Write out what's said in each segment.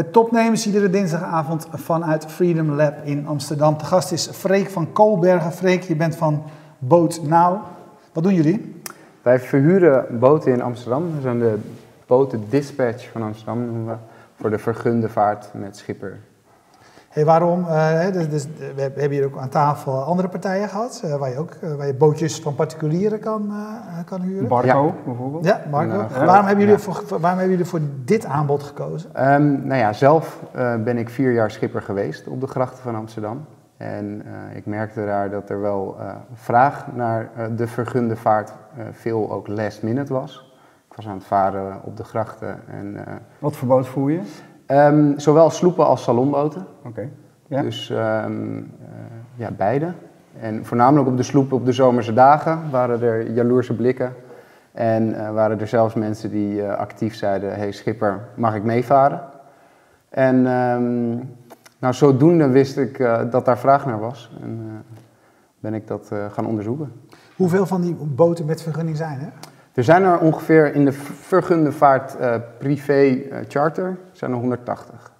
Bij Topnemers, iedere dinsdagavond vanuit Freedom Lab in Amsterdam. De gast is Freek van Koolbergen. Freek, je bent van Boot Now. Wat doen jullie? Wij verhuren boten in Amsterdam. We zijn de boten dispatch van Amsterdam noemen we, voor de vergunde vaart met schipper. Hey, waarom? Uh, dus, dus, we hebben hier ook aan tafel andere partijen gehad, uh, waar, je ook, uh, waar je bootjes van particulieren kan, kan huren. Barco ja. bijvoorbeeld. Ja, Marco. waarom, hebben jullie voor, waarom hebben jullie voor dit aanbod gekozen? Um, nou ja, zelf ben ik vier jaar schipper geweest op de grachten van Amsterdam. En ik merkte daar dat er wel vraag naar de vergunde vaart veel ook last minute was. Ik was aan het varen op de grachten. En, Wat voor boot voer je? Um, zowel sloepen als salonboten. Oké. Okay. Ja. Dus um, uh, ja, beide. En voornamelijk op de sloepen op de zomerse dagen waren er jaloerse blikken. En uh, waren er zelfs mensen die uh, actief zeiden: Hey schipper, mag ik meevaren? En um, nou, zodoende wist ik dat daar vraag naar was. En ben ik dat gaan onderzoeken. Hoeveel van die boten met vergunning zijn er? Er zijn er ongeveer in de vergunde vaart uh, privé uh, charter zijn er 180.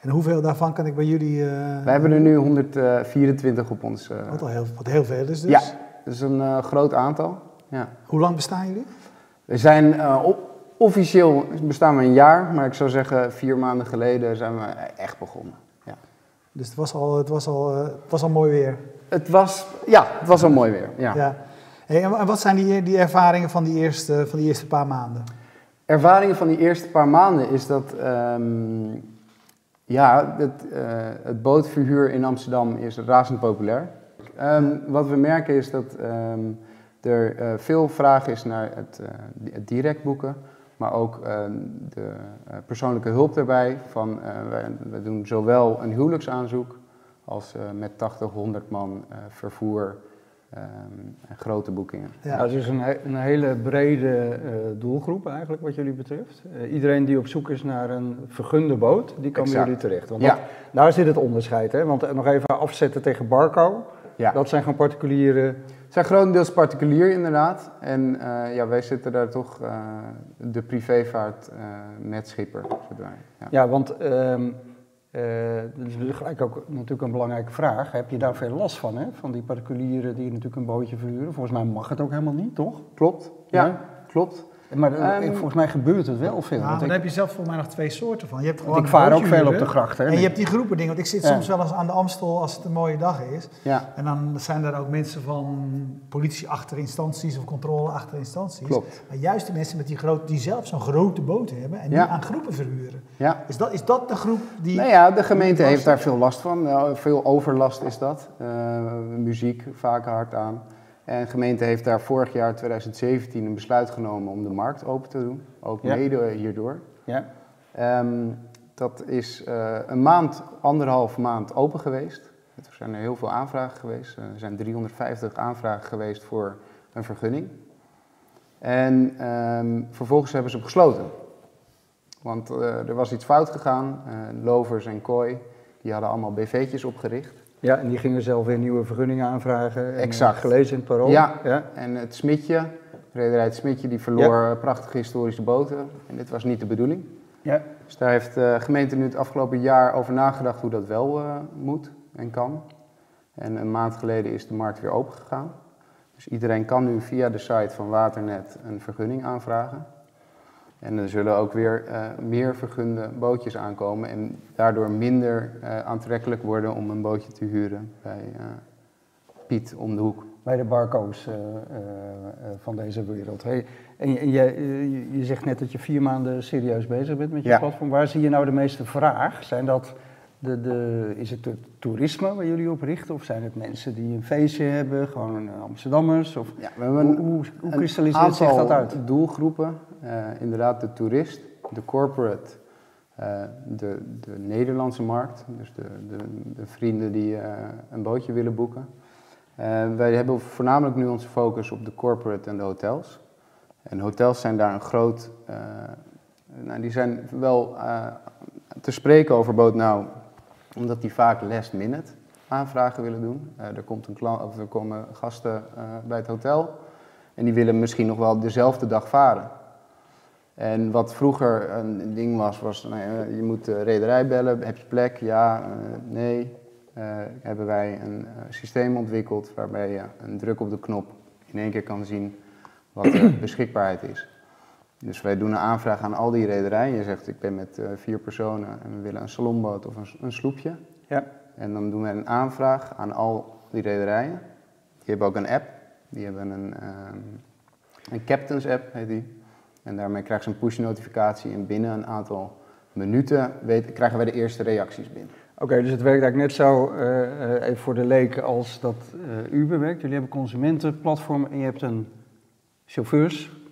En hoeveel daarvan kan ik bij jullie... Uh, Wij hebben er nu 124 op ons... wat, al heel, wat heel veel is dus. Ja, dat is een groot aantal. Ja. Hoe lang bestaan jullie? We zijn officieel bestaan we een jaar, maar ik zou zeggen vier maanden geleden zijn we echt begonnen. Ja. Dus het was al, het was al, het was al mooi weer? Het was, ja, het was al mooi weer, ja. ja. En wat zijn die, die ervaringen van die, eerste, van die eerste paar maanden? Ervaringen van die eerste paar maanden is dat, um, ja, het, uh, het bootverhuur in Amsterdam is razend populair. Um, wat we merken is dat um, er uh, veel vraag is naar het, het direct boeken, maar ook de persoonlijke hulp daarbij. Van, wij, we doen zowel een huwelijksaanzoek als met 80, 100 man vervoer. Um, grote boekingen. Ja. Nou, het is een, he een hele brede uh, doelgroep eigenlijk wat jullie betreft. Uh, iedereen die op zoek is naar een vergunde boot, die kan bij jullie terecht. Want ja. dat, daar zit het onderscheid. Hè? Want uh, nog even afzetten tegen Barco, ja. dat zijn gewoon particuliere... Het zijn grotendeels particulier inderdaad. En ja, wij zitten daar toch de privévaart met schipper. Ja. ja, want... Um, uh, dat is gelijk ook natuurlijk een belangrijke vraag. Heb je daar veel last van, hè? Van die particulieren die natuurlijk een bootje verhuren? Volgens mij mag het ook helemaal niet, toch? Klopt, ja, ja. klopt. Maar um, volgens mij gebeurt het wel veel. Ja, ik, heb je zelf volgens mij nog twee soorten van. Je hebt gewoon ik vaar ook veel op de gracht. Hè, en je hebt die groepen dingen. Want ik zit ja. soms wel eens aan de Amstel als het een mooie dag is. Ja. En dan zijn er ook mensen van politie achter instanties of controle achter instanties. Klopt. Maar juist de mensen met die, grote, die zelf zo'n grote boot hebben en die aan groepen verhuren. Ja. Is, dat, is dat de groep die... Nou ja, de gemeente heeft daar veel last van. Uh, veel overlast is dat. Uh, muziek vaak hard aan. En de gemeente heeft daar vorig jaar, 2017, een besluit genomen om de markt open te doen. Ook ja. mede hierdoor. Ja. Um, dat is uh, een maand, anderhalf maand open geweest. Er zijn er heel veel aanvragen geweest. Er zijn 350 aanvragen geweest voor een vergunning. En um, vervolgens hebben ze hem gesloten. Want uh, er was iets fout gegaan. Uh, Lovers en Kooi, die hadden allemaal BV'tjes opgericht. Ja, en die gingen zelf weer nieuwe vergunningen aanvragen. En, exact. gelezen in het parool. Ja, ja. en het Smitje, rederij het Smitje, die verloor ja. prachtige historische boten. En dit was niet de bedoeling. Ja. Dus daar heeft de gemeente nu het afgelopen jaar over nagedacht hoe dat wel uh, moet en kan. En een maand geleden is de markt weer open gegaan. Dus iedereen kan nu via de site van Waternet een vergunning aanvragen. En er zullen ook weer uh, meer vergunde bootjes aankomen en daardoor minder uh, aantrekkelijk worden om een bootje te huren bij uh, Piet om de hoek. Bij de barco's van deze wereld. Hey, en en je, je, zegt net dat je vier maanden serieus bezig bent met je Ja. platform. Waar zie je nou de meeste vraag? Zijn dat de, de, is het het toerisme waar jullie op richten? Of zijn het mensen die een feestje hebben, gewoon Amsterdammers? Of Ja, we hebben hoe, hoe, kristalliseert zich aantal dat uit? doelgroepen. Uh, inderdaad de toerist, de corporate, uh, de, de Nederlandse markt. Dus de, de, de vrienden die uh, een bootje willen boeken. wij hebben voornamelijk nu onze focus op de corporate en de hotels. En hotels zijn daar een groot... nou, die zijn wel te spreken over Boot Nou, omdat die vaak last minute aanvragen willen doen. er, komt een klant, of er komen gasten bij het hotel en die willen misschien nog wel dezelfde dag varen. En wat vroeger een ding was, was nou je moet de rederij bellen, heb je plek? Ja, eh, nee. Eh, hebben wij een eh, systeem ontwikkeld waarbij je een druk op de knop in één keer kan zien wat de beschikbaarheid is. Dus wij doen een aanvraag aan al die rederijen. Je zegt ik ben met eh, vier personen en we willen een salonboot of een, een sloepje. Ja. En dan doen wij een aanvraag aan al die rederijen. Die hebben ook een app. Die hebben een, ehm, een Captains app, heet die. En daarmee krijgen ze een push notificatie en binnen een aantal minuten weet, krijgen wij de eerste reacties binnen. Oké, dus het werkt eigenlijk net zo, eh, eh, even voor de leek, als dat Uber werkt. Jullie hebben consumentenplatform en je hebt een chauffeurs,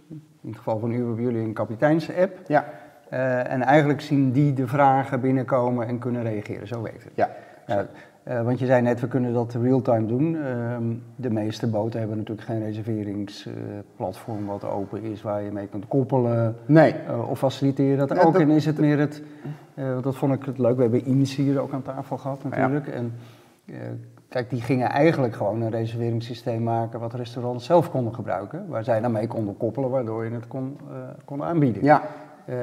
in het geval van Uber hebben jullie een kapiteins-app. Ja, Eh, en eigenlijk zien die de vragen binnenkomen en kunnen reageren. Zo werkt het. ja. Eh, want je zei net, we kunnen dat real-time doen. Ehm, de meeste boten hebben natuurlijk geen reserveringsplatform wat open is, waar je mee kunt koppelen Nee, eh, of faciliteren dat ook. dat- En is het meer het, eh, dat vond ik het leuk, we hebben Ines hier ook aan tafel gehad natuurlijk. En eh, kijk, die gingen eigenlijk gewoon een reserveringssysteem maken wat restaurants zelf konden gebruiken. Waar zij dan mee konden koppelen, waardoor je het kon, eh, kon aanbieden. ja. Eh,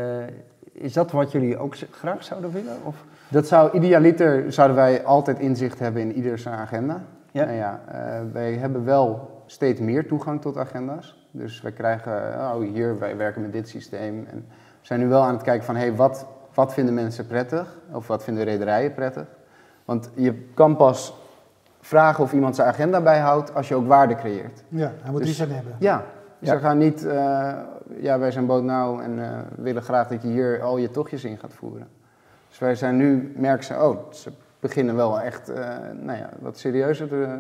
is dat wat jullie ook graag zouden willen? Of? Dat zou idealiter zouden wij altijd inzicht hebben in ieder zijn agenda. Ja. Nou ja, eh, wij hebben wel steeds meer toegang tot agenda's. Dus wij krijgen, oh hier, wij werken met dit systeem. En we zijn nu wel aan het kijken van, hey, wat, wat vinden mensen prettig? Of wat vinden rederijen prettig? Want je kan pas vragen of iemand zijn agenda bijhoudt als je ook waarde creëert. Ja, hij moet Dus- iets aan hebben. Ja, dus Ja. we gaan niet, eh, ja, wij zijn Boot Nou en we willen graag dat je hier al je tochtjes in gaat voeren. Dus wij zijn nu, merken ze, oh, ze beginnen wel echt, eh, nou ja, wat serieuzer, te-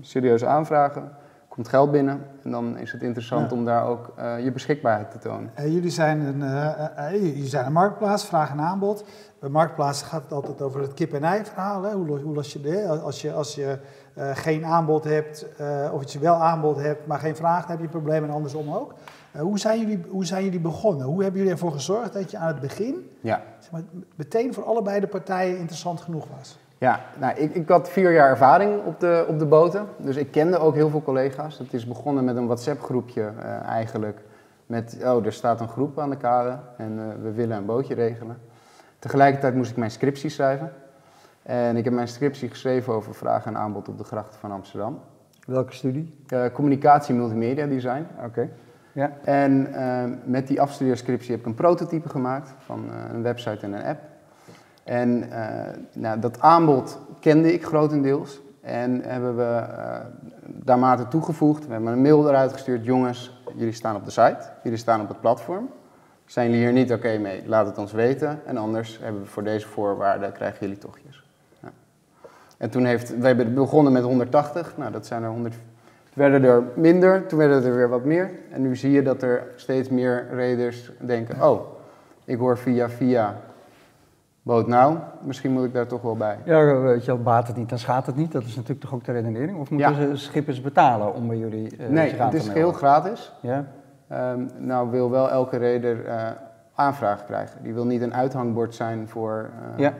serieuze aanvragen. Komt geld binnen en dan is het interessant Ja. om daar ook eh, je beschikbaarheid te tonen. Eh, jullie, zijn een, eh, jullie zijn een marktplaats, vraag en aanbod. Bij marktplaatsen gaat het altijd over het kip-en-ei verhaal. Hè? Hoe, hoe los je dit? Als je, als je geen aanbod hebt, of als je wel aanbod hebt, maar geen vraag, dan heb je een probleem en andersom ook. Hoe, zijn jullie, hoe zijn jullie begonnen? Hoe hebben jullie ervoor gezorgd dat je aan het begin Ja. zeg maar, meteen voor allebei de partijen interessant genoeg was? Ja, nou, ik, ik had vier jaar ervaring op de, op de boten. Dus ik kende ook heel veel collega's. Het is begonnen met een WhatsApp-groepje eh, eigenlijk. Met, oh, er staat een groep aan de kade en eh, we willen een bootje regelen. Tegelijkertijd moest ik mijn scriptie schrijven. En ik heb mijn scriptie geschreven over vraag en aanbod op de grachten van Amsterdam. Welke studie? Eh, communicatie multimedia design. Oké. Ja. En met die afstudeerscriptie heb ik een prototype gemaakt van een website en een app. En eh, nou, dat aanbod kende ik grotendeels. En hebben we eh daar mate toegevoegd. We hebben een mail eruit gestuurd. Jongens, jullie staan op de site. Jullie staan op het platform. Zijn jullie hier niet oké mee? Laat het ons weten. En anders hebben we voor deze voorwaarden krijgen jullie tochtjes. Ja. En toen heeft, we hebben begonnen met 180. Nou, dat zijn er 100. Het werden er minder, toen werden er weer wat meer. En nu zie je dat er steeds meer reders denken: oh, ik hoor via via Boot Nou, misschien moet ik daar toch wel bij. Ja, weet je, baat het niet, dan schaadt het niet. Dat is natuurlijk toch ook de redenering? Of moeten Ja. ze schippers betalen om bij jullie eh, nee, het is geheel gratis. Ja? Ehm, nou wil wel elke reder eh aanvraag krijgen. Die wil niet een uithangbord zijn voor. eh, ja,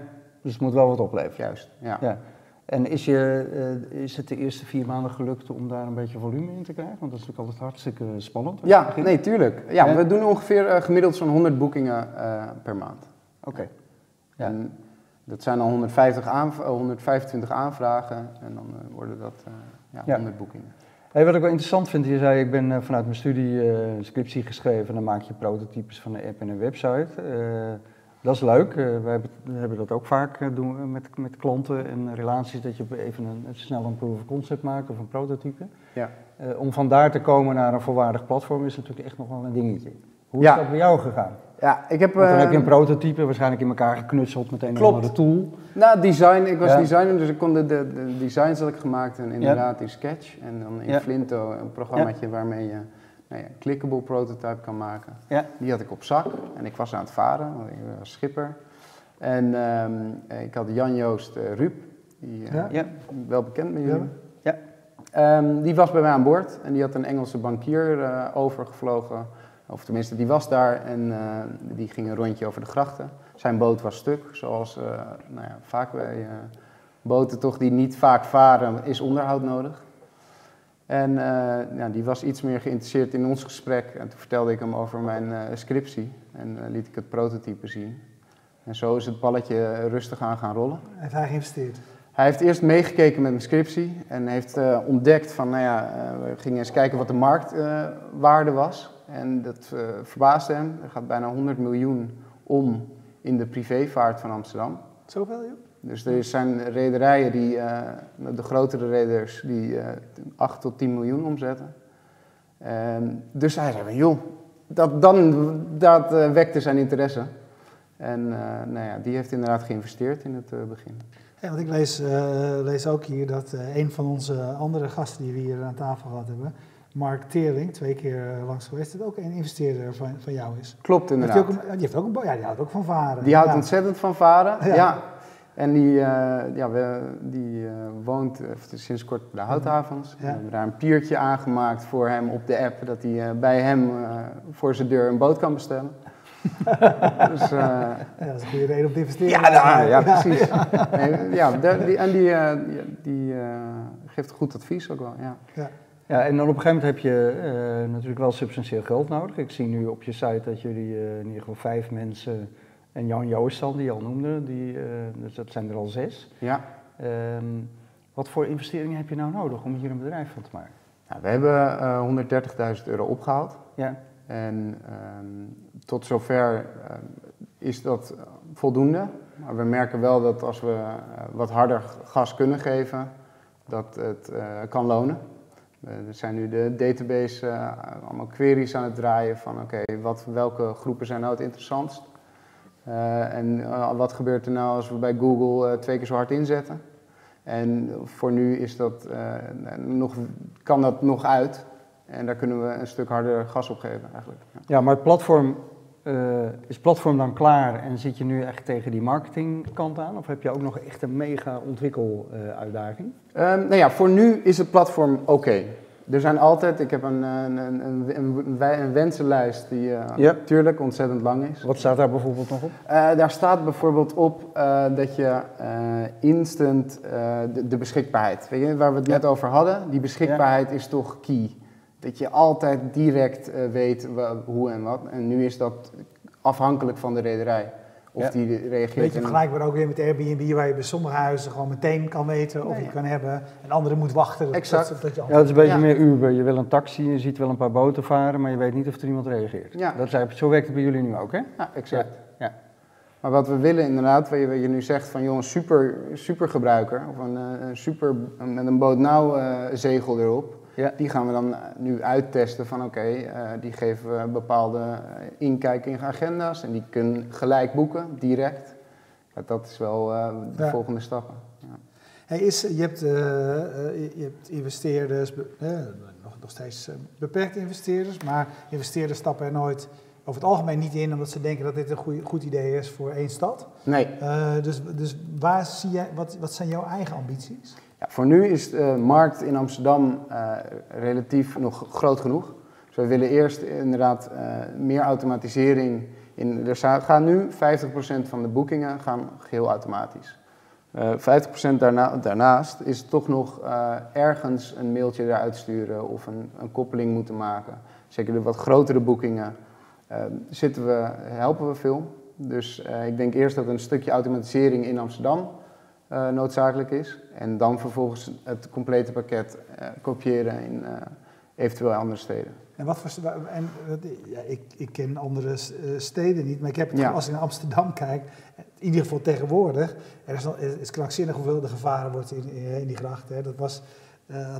dus het moet wel wat opleveren. Juist, ja. Ja. En is, je, is het de eerste vier maanden gelukt om daar een beetje volume in te krijgen? Want dat is natuurlijk altijd hartstikke spannend. Ja, nee, tuurlijk. Ja, Ja. we doen ongeveer gemiddeld zo'n 100 boekingen per maand. Oké. Ja. En dat zijn al 150 aanv- eh, 125 aanvragen en dan eh, worden dat eh, ja, Ja. 100 boekingen. Hey, wat ik wel interessant vind, je zei ik ben vanuit mijn studie een scriptie geschreven en dan maak je prototypes van een app en een website. Dat is leuk. Eh, wij hebben, we hebben dat ook vaak doen met, met klanten en relaties, dat je even een, een snel een proof of concept maakt of een prototype. Ja. Om van daar te komen naar een volwaardig platform is natuurlijk echt nog wel een dingetje. Hoe Ja. is dat bij jou gegaan? Ja, ik heb... Want dan heb je een prototype waarschijnlijk in elkaar geknutseld met een Klopt. andere tool. Nou, design. Ik was Ja. designer, dus ik kon de, de, de designs had ik gemaakt en inderdaad in Sketch. En dan in Ja. Flinto, een programmaatje waarmee je nou ja, een clickable prototype kan maken. Die had ik op zak en ik was aan het varen, want ik was schipper. En ehm, ik had Jan-Joost eh, Ruup, die eh, wel bekend met jullie. Ja. Ehm, die was bij mij aan boord en die had een Engelse bankier eh, overgevlogen. Of tenminste, die was daar en eh, die ging een rondje over de grachten. Zijn boot was stuk, zoals eh, nou ja, vaak bij eh, boten toch die niet vaak varen, is onderhoud nodig. En ja, die was iets meer geïnteresseerd in ons gesprek. En toen vertelde ik hem over mijn scriptie en liet ik het prototype zien. En zo is het balletje rustig aan gaan rollen. Heeft hij geïnvesteerd? Hij heeft eerst meegekeken met mijn scriptie en heeft ontdekt van, nou ja, we gingen eens kijken wat de marktwaarde was. En dat eh, verbaasde hem. Er gaat bijna 100 miljoen om in de privévaart van Amsterdam. Zoveel, joh? Dus er zijn rederijen, die, eh, de grotere reders, die eh 8 tot 10 miljoen omzetten. En dus hij zei joh, dat, dan, dat wekte zijn interesse. En nou ja, die heeft inderdaad geïnvesteerd in het begin. Ja, want ik lees, lees ook hier dat een van onze andere gasten die we hier aan tafel gehad hebben, Mark Teerling, twee keer eh, langs geweest, dat ook een investeerder van, van jou is. Klopt inderdaad. ook een, die, heeft ook een, ja, die houdt ook van varen. Die houdt ja. ontzettend van varen. Ja. Ja. En die, eh, ja, we, die eh, woont eh, sinds kort bij de Houthavens. Ja. We hebben daar een piertje aangemaakt voor hem op de app. Dat hij eh, bij hem eh, voor zijn deur een boot kan bestellen. dus, eh, Ja, dat is een goede reden om te investeren. ja, nou, ja, precies. Nee, ja, de- die, en die, eh, die, eh, geeft goed advies ook wel. Ja. Ja, en dan op een gegeven moment heb je eh, natuurlijk wel substantieel geld nodig. Ik zie nu op je site dat jullie eh, in ieder geval vijf mensen en Jan Joost die je al noemde, die, eh, dus dat zijn er al zes. Ja. Ehm, wat voor investeringen heb je nou nodig om hier een bedrijf van te maken? Nou, we hebben eh 130.000 euro opgehaald. Ja, En ehm, tot zover is dat voldoende. Maar we merken wel dat als we wat harder gas kunnen geven, dat het kan lonen. We zijn nu de database eh, allemaal queries aan het draaien van oké, wat welke groepen zijn nou het interessantst? Eh, en eh, wat gebeurt er nou als we bij Google eh, twee keer zo hard inzetten? En voor nu is dat, eh, nog, kan dat nog uit. En daar kunnen we een stuk harder gas op geven eigenlijk. Ja. ja maar het platform, eh, is het platform dan klaar en zit je nu echt tegen die marketingkant aan? Of heb je ook nog echt een mega ontwikkeluitdaging? Ehm, nou ja, voor nu is het platform oké. Er zijn altijd, ik heb een, een, een, een, wensenlijst die eh Ja. natuurlijk ontzettend lang is. Wat staat daar bijvoorbeeld nog op? Eh, daar staat bijvoorbeeld op eh, dat je eh, instant eh, de, de beschikbaarheid, weet je, waar we het net over hadden, die beschikbaarheid is toch key. Dat je altijd direct eh, weet hoe en wat. En nu is dat afhankelijk van de rederij. Of Ja. die Een reageert. beetje in- vergelijkbaar ook weer met Airbnb, waar je bij sommige huizen gewoon meteen kan weten of Nee, je kan hebben. En andere moet wachten. dat- Exact. Dat, dat je Ja, dat is een beetje Ja. meer Uber. Je wil een taxi, je ziet wel een paar boten varen, maar je weet niet of er iemand reageert. Ja. Dat is zo werkt het bij jullie nu ook, hè? Ja, exact. Ja. Maar wat we willen inderdaad, wat je, wat je nu zegt van joh, een super, super gebruiker of een, eh, een super met een boot nou eh, zegel erop. Ja. Die gaan we dan nu uittesten van oké, eh, die geven we bepaalde eh, inkijk in agenda's en die kunnen gelijk boeken, direct. Ja, dat is wel eh, de Ja. volgende stappen. Ja. Hey, is, je, hebt, eh, eh, je hebt investeerders, eh, nog, nog steeds eh, beperkte investeerders, maar investeerders stappen er nooit over het algemeen niet in omdat ze denken dat dit een goeie- goed idee is voor één stad. Nee, Eh, dus dus waar zie jij, wat, wat zijn jouw eigen ambities? Ja, voor nu is de markt in Amsterdam eh, relatief nog groot genoeg. Dus we willen eerst inderdaad eh, meer automatisering. In, er gaan nu 50% van de boekingen gaan geheel automatisch. Eh 50% daarna, daarnaast is toch nog eh, ergens een mailtje eruit sturen of een, een koppeling moeten maken. Zeker de wat grotere boekingen eh, zitten we, helpen we veel. Dus eh, ik denk eerst dat een stukje automatisering in Amsterdam eh, noodzakelijk is. En dan vervolgens het complete pakket eh, kopiëren in eh, eventueel andere steden. En wat voor, en, ja, ik, ik ken andere steden niet, maar ik heb het Ja. als ik naar Amsterdam kijk, in ieder geval tegenwoordig, er is, is krankzinnig hoeveel er gevaren wordt in, in, die grachten. hè. Dat was,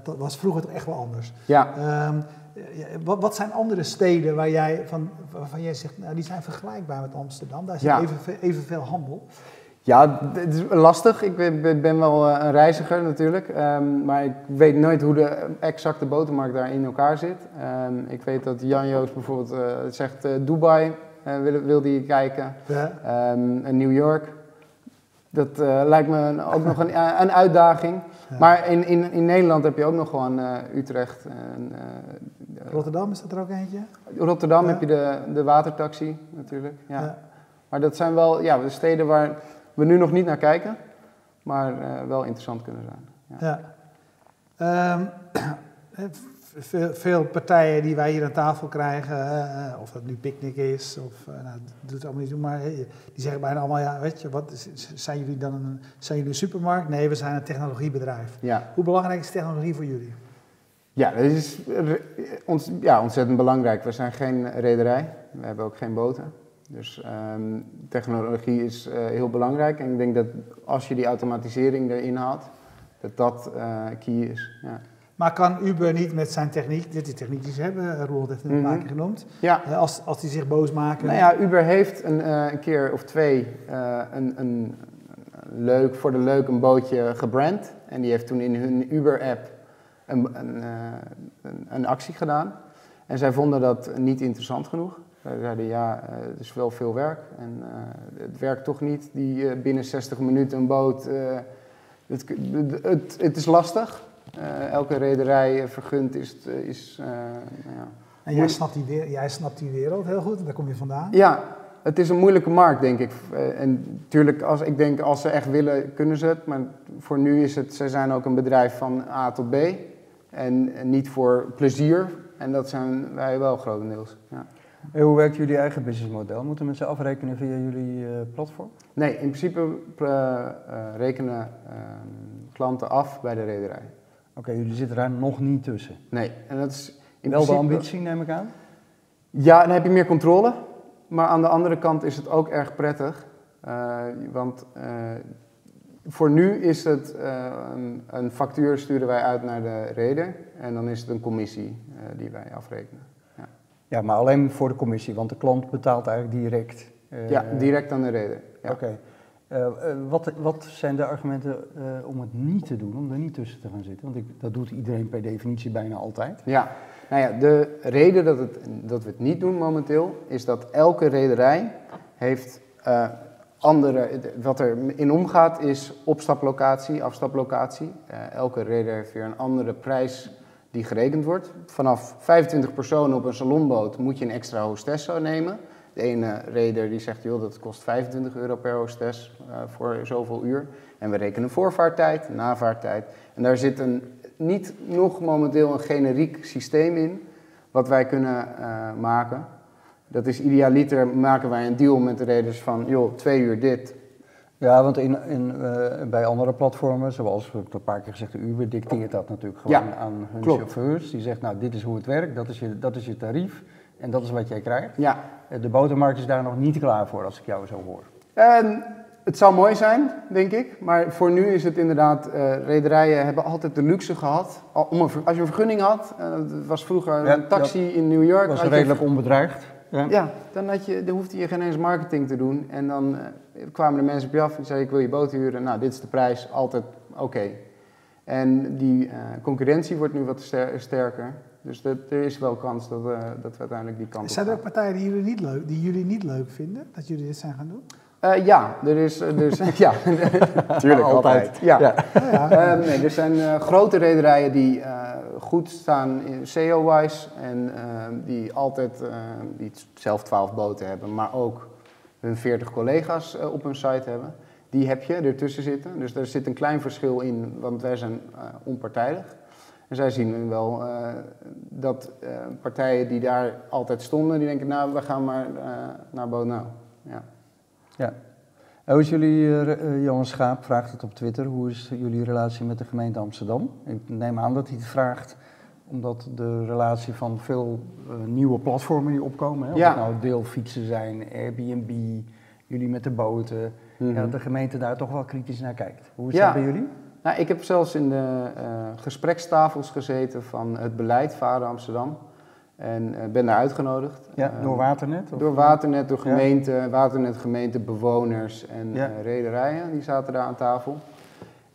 dat was vroeger toch echt wel anders. Ja, Ehm, wat, wat zijn andere steden waar jij van, waarvan jij zegt, nou, die zijn vergelijkbaar met Amsterdam? Daar zit Ja. evenveel, evenveel handel. Ja het is lastig. Ik ben, wel eh, een reiziger natuurlijk. ehm, maar ik weet nooit hoe de exacte botermarkt daar in elkaar zit. Ehm, ik weet dat Jan Joost bijvoorbeeld eh, zegt eh, Dubai wil, wil die kijken. Ja. Ehm, en New York. Dat lijkt me een- ook nog een, een uitdaging. Ja. Maar in, in, in Nederland heb je ook nog gewoon Utrecht. En, Rotterdam is dat er ook eentje? Rotterdam Ja. heb je de, de watertaxi natuurlijk. Ja. Maar dat zijn wel ja, de steden waar we nu nog niet naar kijken, maar eh, wel interessant kunnen zijn. Ja. Ja. Ehm, veel, veel, partijen die wij hier aan tafel krijgen, uh, of dat nu picknick is, of uh, nou, doet het allemaal niet doen, maar die zeggen bijna allemaal, ja, weet je, wat, zijn jullie dan een, zijn jullie een supermarkt? Nee, we zijn een technologiebedrijf. Ja. Hoe belangrijk is technologie voor jullie? Ja, dat is ons, ja, ontzettend belangrijk. We zijn geen rederij, we hebben ook geen boten. Dus um, technologie is uh, heel belangrijk en ik denk dat als je die automatisering erin haalt, dat dat key is. Ja. Maar kan Uber niet met zijn techniek, dit die techniek die ze hebben, Roel heeft het een paar mhm. keer genoemd, ja. als, als die zich boos maken? Nou ja, Uber heeft een, een keer of twee een, een, leuk, voor de leuk een bootje gebrand. En die heeft toen in hun Uber-app een, een, een, een, actie gedaan. En zij vonden dat niet interessant genoeg. Zij zeiden ja, het is wel veel werk en het werkt toch niet, die binnen 60 minuten een boot. Het, het, het, is lastig. Elke rederij vergund is. is nou ja. En jij snapt, die, jij snapt die wereld heel goed, daar kom je vandaan? Ja, het is een moeilijke markt, denk ik. En natuurlijk, als, ik denk als ze echt willen, kunnen ze het. Maar voor nu is het, ze zijn ook een bedrijf van A tot B. En, en niet voor plezier. En dat zijn wij wel grotendeels. Ja. En hoe werkt jullie eigen businessmodel? Moeten mensen afrekenen via jullie platform? Nee, in principe rekenen ehm, klanten af bij de rederij. Oké, jullie zitten daar nog niet tussen. Nee, en dat is in Wel de ambitie, neem ik aan? Ja, dan heb je meer controle. Maar aan de andere kant is het ook erg prettig. Uh, want uh, voor nu is het uh, een, een, factuur sturen wij uit naar de reder. En dan is het een commissie die wij afrekenen. Ja. maar alleen voor de commissie, want de klant betaalt eigenlijk direct. ja, direct aan de reder. Ja. Oké. Uh, wat, wat, zijn de argumenten om het niet te doen, om er niet tussen te gaan zitten? Want ik, dat doet iedereen per definitie bijna altijd. Ja, nou ja, de reden dat, het, dat we het niet doen momenteel, is dat elke rederij heeft andere, wat er in omgaat is opstaplocatie, afstaplocatie. elke reder heeft weer een andere prijs die gerekend wordt. Vanaf 25 personen op een salonboot moet je een extra hostess nemen. De ene reder die zegt, joh, dat kost 25 euro per hostess uh, voor zoveel uur. En we rekenen voorvaarttijd, navaarttijd. En daar zit een, niet nog momenteel een generiek systeem in, wat wij kunnen uh, maken. Dat is idealiter maken wij een deal met de reders van, joh, twee uur dit. Ja, want in, in, uh, bij andere platformen, zoals we een paar keer gezegd, Uber dicteert dat natuurlijk gewoon ja, aan hun klopt. chauffeurs. Die zegt, nou, dit is hoe het werkt, dat is je, dat is je tarief. En dat is wat jij krijgt. Ja. Eh, de botermarkt is daar nog niet klaar voor, als ik jou zo hoor. En het zou mooi zijn, denk ik. Maar voor nu is het inderdaad, uh, rederijen hebben altijd de luxe gehad. Om een, als je een vergunning had, uh, het was vroeger een taxi in New York. was redelijk onbedreigd. Ja. ja, dan, had je, dan hoefde je geen eens marketing te doen. En dan uh, kwamen de mensen op je af en zeiden ik wil je boot huren. Nou, dit is de prijs, altijd oké. En die concurrentie wordt nu wat sterker. Dus dat, er is wel kans dat, uh, dat we uiteindelijk die kant Zijn er ook partijen die jullie, niet leuk, die jullie niet leuk vinden, dat jullie dit zijn gaan doen? Uh, ja, er is, uh, dus, ja, tuurlijk altijd. Ja. ja. ja. Uh, nee, er zijn grote rederijen die goed staan in SEO-wise en die altijd die zelf 12 boten hebben, maar ook hun 40 collega's op hun site hebben. Die heb je ertussen zitten. Dus er zit een klein verschil in, want wij zijn onpartijdig. En zij zien wel dat partijen die daar altijd stonden, die denken, nou, we gaan maar naar Bonau. Ja. Ja. Hoe is jullie, Johan Schaap vraagt het op Twitter, hoe is jullie relatie met de gemeente Amsterdam? Ik neem aan dat hij het vraagt omdat de relatie van veel nieuwe platformen die opkomen, hè, of ja. het nou deelfietsen zijn, Airbnb, jullie met de boten, mm -hmm. ja, dat de gemeente daar toch wel kritisch naar kijkt. Hoe is ja. dat bij jullie? Nou, ik heb zelfs in de uh, gesprekstafels gezeten van het beleid Varen Amsterdam. En uh, ben daar uitgenodigd. Ja, door Waternet? Of? Door Waternet, door gemeente, ja. Waternet, gemeente, bewoners en ja. uh, rederijen. Die zaten daar aan tafel.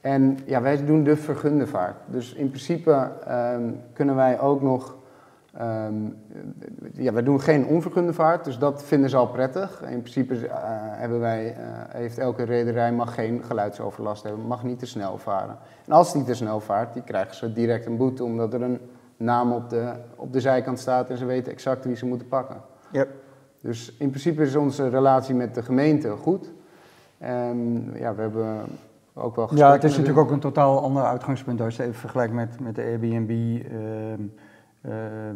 En ja, wij doen de vergunde vaart. Dus in principe um, kunnen wij ook nog Um, ja, we doen geen onvergunde vaart, dus dat vinden ze al prettig. In principe uh, hebben wij, uh, heeft elke rederij mag geen geluidsoverlast hebben, mag niet te snel varen. En als die te snel vaart, die krijgen ze direct een boete, omdat er een naam op de, op de zijkant staat en ze weten exact wie ze moeten pakken. Yep. Dus in principe is onze relatie met de gemeente goed. Um, ja, we hebben ook wel Ja, het is natuurlijk ook een totaal ander uitgangspunt als je het even vergelijkt met, met de Airbnb. ehm, eh,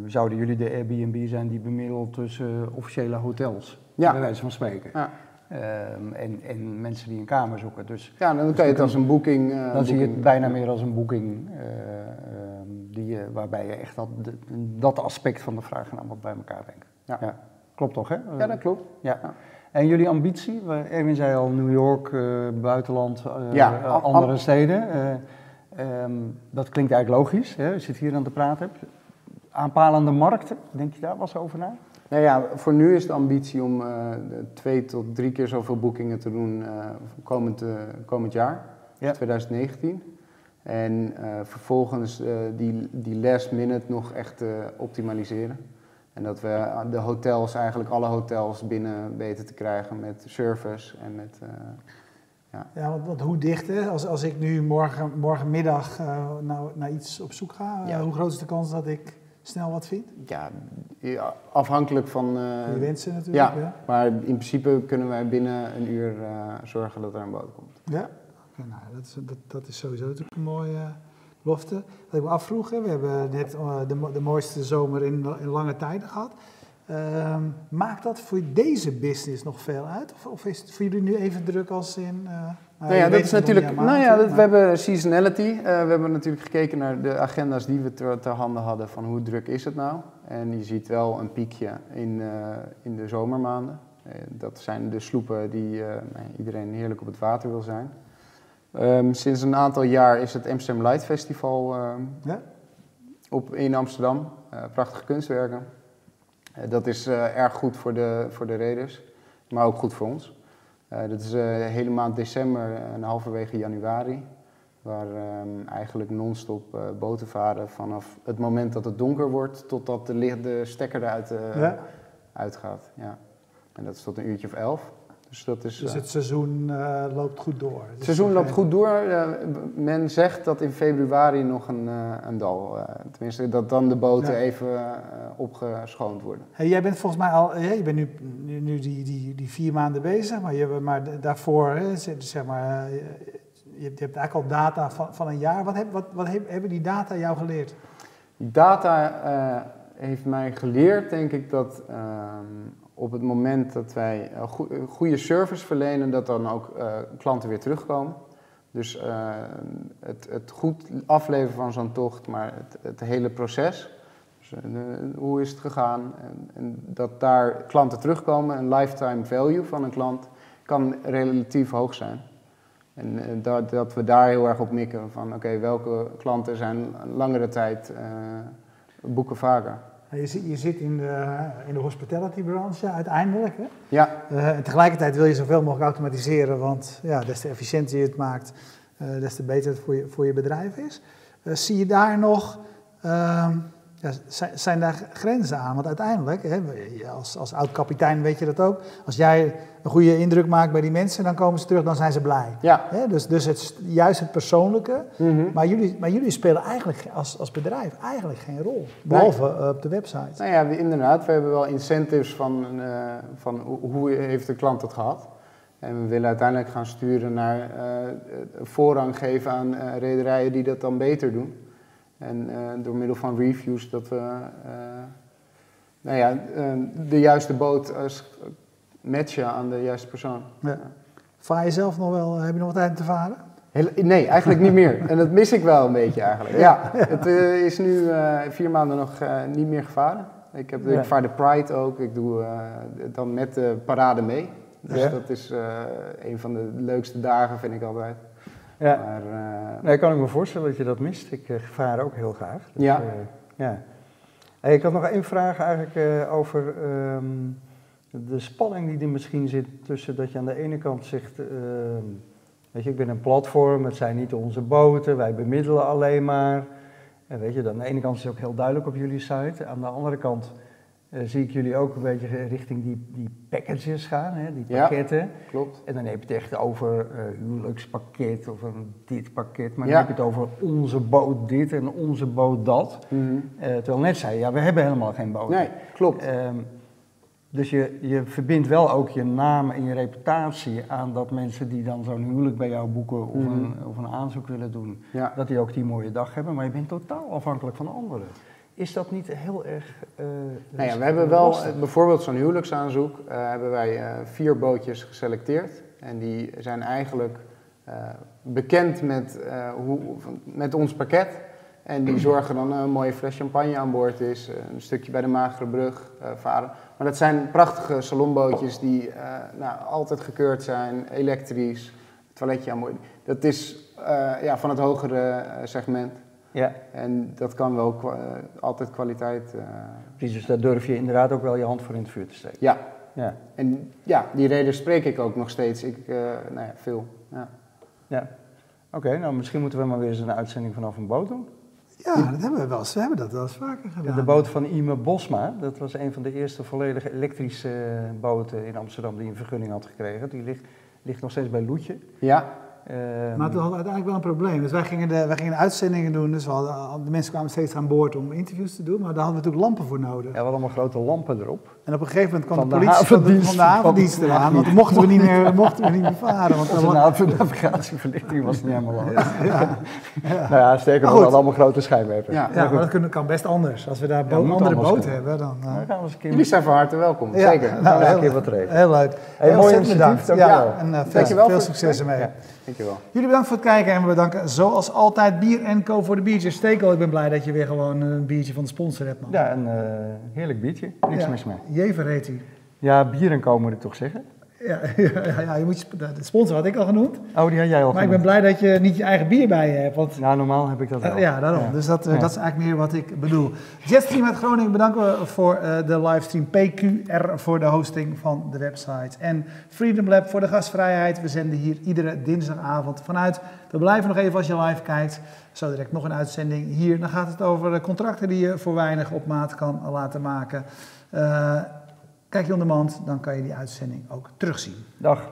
zouden jullie de Airbnb zijn die bemiddelt tussen officiële hotels, Ja. bij wijze van spreken. Ja. Ehm, en, en mensen die een kamer zoeken. Dus Ja, dan kan je het als een boeking... eh, dan zie je het bijna meer als een boeking, eh, ehm, die, je- waarbij je echt dat, dat aspect van de vraag en aanbod bij elkaar brengt. Ja. Klopt toch, hè? Ja, dat klopt. Ja. Ja. En jullie ambitie? Erwin zei al New York, eh, buitenland, eh, Ja, eh, andere steden. Eh, ehm, dat klinkt eigenlijk logisch, hè? je het hier aan te praten. Aanpalende markten, denk je daar wel eens over na? Nou ja, voor nu is de ambitie om eh, twee tot drie keer zoveel boekingen te doen eh, komend, eh, komend jaar, Ja. 2019. En eh, vervolgens eh, die, die last minute nog echt eh, optimaliseren. En dat we de hotels, eigenlijk alle hotels binnen weten te krijgen met service en met... eh, Ja, want, want hoe dicht, hè? Als, als ik nu morgen, morgenmiddag nou, naar iets op zoek ga, Ja. hoe groot is de kans dat ik snel wat vind? ja, ja, afhankelijk van... eh, Je wensen natuurlijk. ja, Ja. maar in principe kunnen wij binnen een uur zorgen dat er een boot komt. Ja, Nou, dat, is, dat, dat is sowieso natuurlijk een mooie eh, belofte. Wat ik me afvroeg, hè, we hebben net eh, de, de mooiste zomer in, in lange tijden gehad. Ehm, maakt dat voor deze business nog veel uit? Of, of is het voor jullie nu even druk als in... eh, Nou ja, dat is natuurlijk. Nou ja, dat, we hebben seasonality. Eh, we hebben natuurlijk gekeken naar de agenda's die we ter, ter handen hadden van hoe druk is het nou. En je ziet wel een piekje in, eh, in de zomermaanden. Eh, dat zijn de sloepen die eh, nou, iedereen heerlijk op het water wil zijn. Ehm, sinds een aantal jaar is het Amsterdam Light Festival ehm, Ja? op, in Amsterdam. Eh, prachtige kunstwerken. Eh, dat is eh, erg goed voor de, voor de reders, maar ook goed voor ons. Dat is de hele maand december en halverwege januari. Waar ehm, eigenlijk non-stop boten varen vanaf het moment dat het donker wordt totdat de, licht, de stekker eruit ja? uitgaat. Ja. En dat is tot een uurtje of elf. Dus dat is. Dus eh, het seizoen eh, loopt goed door. het Dus seizoen loopt goed door. Eh, men zegt dat in februari nog een, eh, een dal, tenminste dat dan de boten Ja. even opgeschoond worden. Hey, jij bent volgens mij al, je bent nu, nu, nu die, die, die vier maanden bezig, maar, je, maar daarvoor, hè, zeg maar, je, hebt, eigenlijk al data van, van een jaar. Wat, heb, wat, wat heb- hebben die data jou geleerd? Die data heeft mij geleerd, denk ik, dat ehm, op het moment dat wij goe- een goede service verlenen, dat dan ook eh, klanten weer terugkomen. Dus eh, het, het goed afleveren van zo'n tocht, maar het, het hele proces. Dus, eh, hoe is het gegaan? En, en dat daar klanten terugkomen, een lifetime value van een klant kan relatief hoog zijn. En eh, dat, dat we daar heel erg op mikken van oké, welke klanten zijn langere tijd eh, boeken vaker. Je, zit- je zit in de, in de hospitality branche uiteindelijk. Hè? Ja, Eh, en tegelijkertijd wil je zoveel mogelijk automatiseren, want ja, des te efficiënter je het maakt, eh, des te beter het voor je, voor je bedrijf is. Eh, zie je daar nog, ehm, ja, zijn, daar grenzen aan? Want uiteindelijk, hè, als, als oud-kapitein weet je dat ook, als jij een goede indruk maakt bij die mensen, dan komen ze terug, dan zijn ze blij. ja. Hè, dus dus het, juist het persoonlijke, Mhm. maar jullie, maar jullie spelen eigenlijk ge- als, als bedrijf eigenlijk geen rol, behalve eh, op de website. Nou ja, inderdaad, we hebben wel incentives van, eh, van hoe, heeft de klant het gehad. En we willen uiteindelijk gaan sturen naar eh, voorrang geven aan rederijen die dat dan beter doen. En eh, door middel van reviews dat we eh, nou ja, eh, de juiste boot als matchen aan de juiste persoon. Ja. Vaar je zelf nog wel, heb je nog wat tijd om te varen? Heel- nee, eigenlijk niet meer. En dat mis ik wel een beetje eigenlijk. Ja, het is nu vier maanden nog niet meer gevaren. Ik, heb, Ja. ik vaar de Pride ook. Ik doe dan met de parade mee. Dus Ja. dat is een van de leukste dagen, vind ik altijd. Ja. Maar, Nee, kan ik me voorstellen dat je dat mist. Ik eh, vaar ook heel graag. Dus, Ja. eh, ja. Hey, ik had nog één vraag eigenlijk over ehm, de spanning die er misschien zit tussen dat je aan de ene kant zegt, ehm, weet je, ik ben een platform, het zijn niet onze boten, wij bemiddelen alleen maar. En weet je, aan de ene kant is het ook heel duidelijk op jullie site. Aan de andere kant eh, zie ik jullie ook een beetje richting die, die packages gaan, hè, die Ja. pakketten. klopt. En dan heb je het echt over eh huwelijkspakket of een dit pakket. Maar Ja. dan heb je het over onze boot dit en onze boot dat. Mhm. Eh, terwijl net zei, ja, we hebben helemaal geen boot. Nee, klopt. Ehm, Dus je, je verbindt wel ook je naam en je reputatie aan dat mensen die dan zo'n huwelijk bij jou boeken of, Mhm. een, of een aanzoek willen doen, Ja. dat die ook die mooie dag hebben. Maar je bent totaal afhankelijk van anderen. Is dat niet heel erg. eh, Nou ja, we hebben wel lastig? eh, bijvoorbeeld zo'n huwelijksaanzoek. eh, hebben wij vier bootjes geselecteerd. En die zijn eigenlijk bekend met, hoe, met ons pakket. En die zorgen dan een mooie fles champagne aan boord is. Een stukje bij de Magere Brug varen. Maar dat zijn prachtige salonbootjes die nou, altijd gekeurd zijn. Elektrisch, toiletje aan boord. Dat is ja, van het hogere segment. Ja, En dat kan wel kwa- eh, altijd kwaliteit. eh, precies. Dus daar durf je inderdaad ook wel je hand voor in het vuur te steken. ja, Ja, en ja, die reden spreek ik ook nog steeds. Ik, eh, nou ja, veel. Ja. ja. Oké, nou misschien moeten we maar weer eens een uitzending vanaf een boot doen. Ja, dat hebben we wel eens. We hebben dat wel eens vaker gedaan. De boot van Ime Bosma, dat was een van de eerste volledig elektrische boten in Amsterdam die een vergunning had gekregen. Die ligt, ligt nog steeds bij Loetje. ja, Maar toen hadden we uiteindelijk wel een probleem. Dus wij gingen, de, wij gingen uitzendingen doen. Dus we hadden, de mensen kwamen steeds aan boord om interviews te doen. Maar daar hadden we natuurlijk lampen voor nodig. ja, we hadden allemaal grote lampen erop. En op een gegeven moment kwam Van de de politie van de, van de havendienst eraan. Want dan mochten we niet meer, mochten we niet meer varen. Want Onze nav- navigatieverlichting was niet helemaal aan. ja, ja. Nou ja, sterker nog, we hadden allemaal grote schijnwerpers. ja. ja, maar dat kan best anders. Als we daar bo- moet andere kunnen. hebben, dan... eh, Nou, gaan we eens een keer Jullie zijn van harte welkom, Ja, zeker. nou, gaan we eens heel- een keer wat regelen. Heel leuk. Hey, mooi initiatief. Ja, dankjewel. en eh, veel, succes ermee. Dankjewel. Jullie bedankt voor het kijken en we bedanken zoals altijd Bier en Co voor de biertjes. Stekel, ik ben blij dat je weer gewoon een biertje van de sponsor hebt, man. Ja, een eh, heerlijk biertje. Niks Ja. mis mee. Jever heet hij. Ja, bier en komen moet ik toch zeggen? Ja, ja, ja, je moet de sponsor had ik al genoemd. Oh, die had jij al Maar ik ben blij dat je niet je eigen bier bij je hebt. Want Nou, normaal heb ik dat wel. Eh, ja, daarom. Ja. Dus dat, eh, Ja. dat is eigenlijk meer wat ik bedoel. Jetstream uit Groningen bedanken we voor eh, de livestream. PQR voor de hosting van de website. En Freedom Lab voor de gastvrijheid. We zenden hier iedere dinsdagavond vanuit. We blijven nog even als je live kijkt. Zo direct nog een uitzending hier. Dan gaat het over contracten die je voor weinig op maat kan laten maken. Kijk je on dan kan je die uitzending ook terugzien. Dag.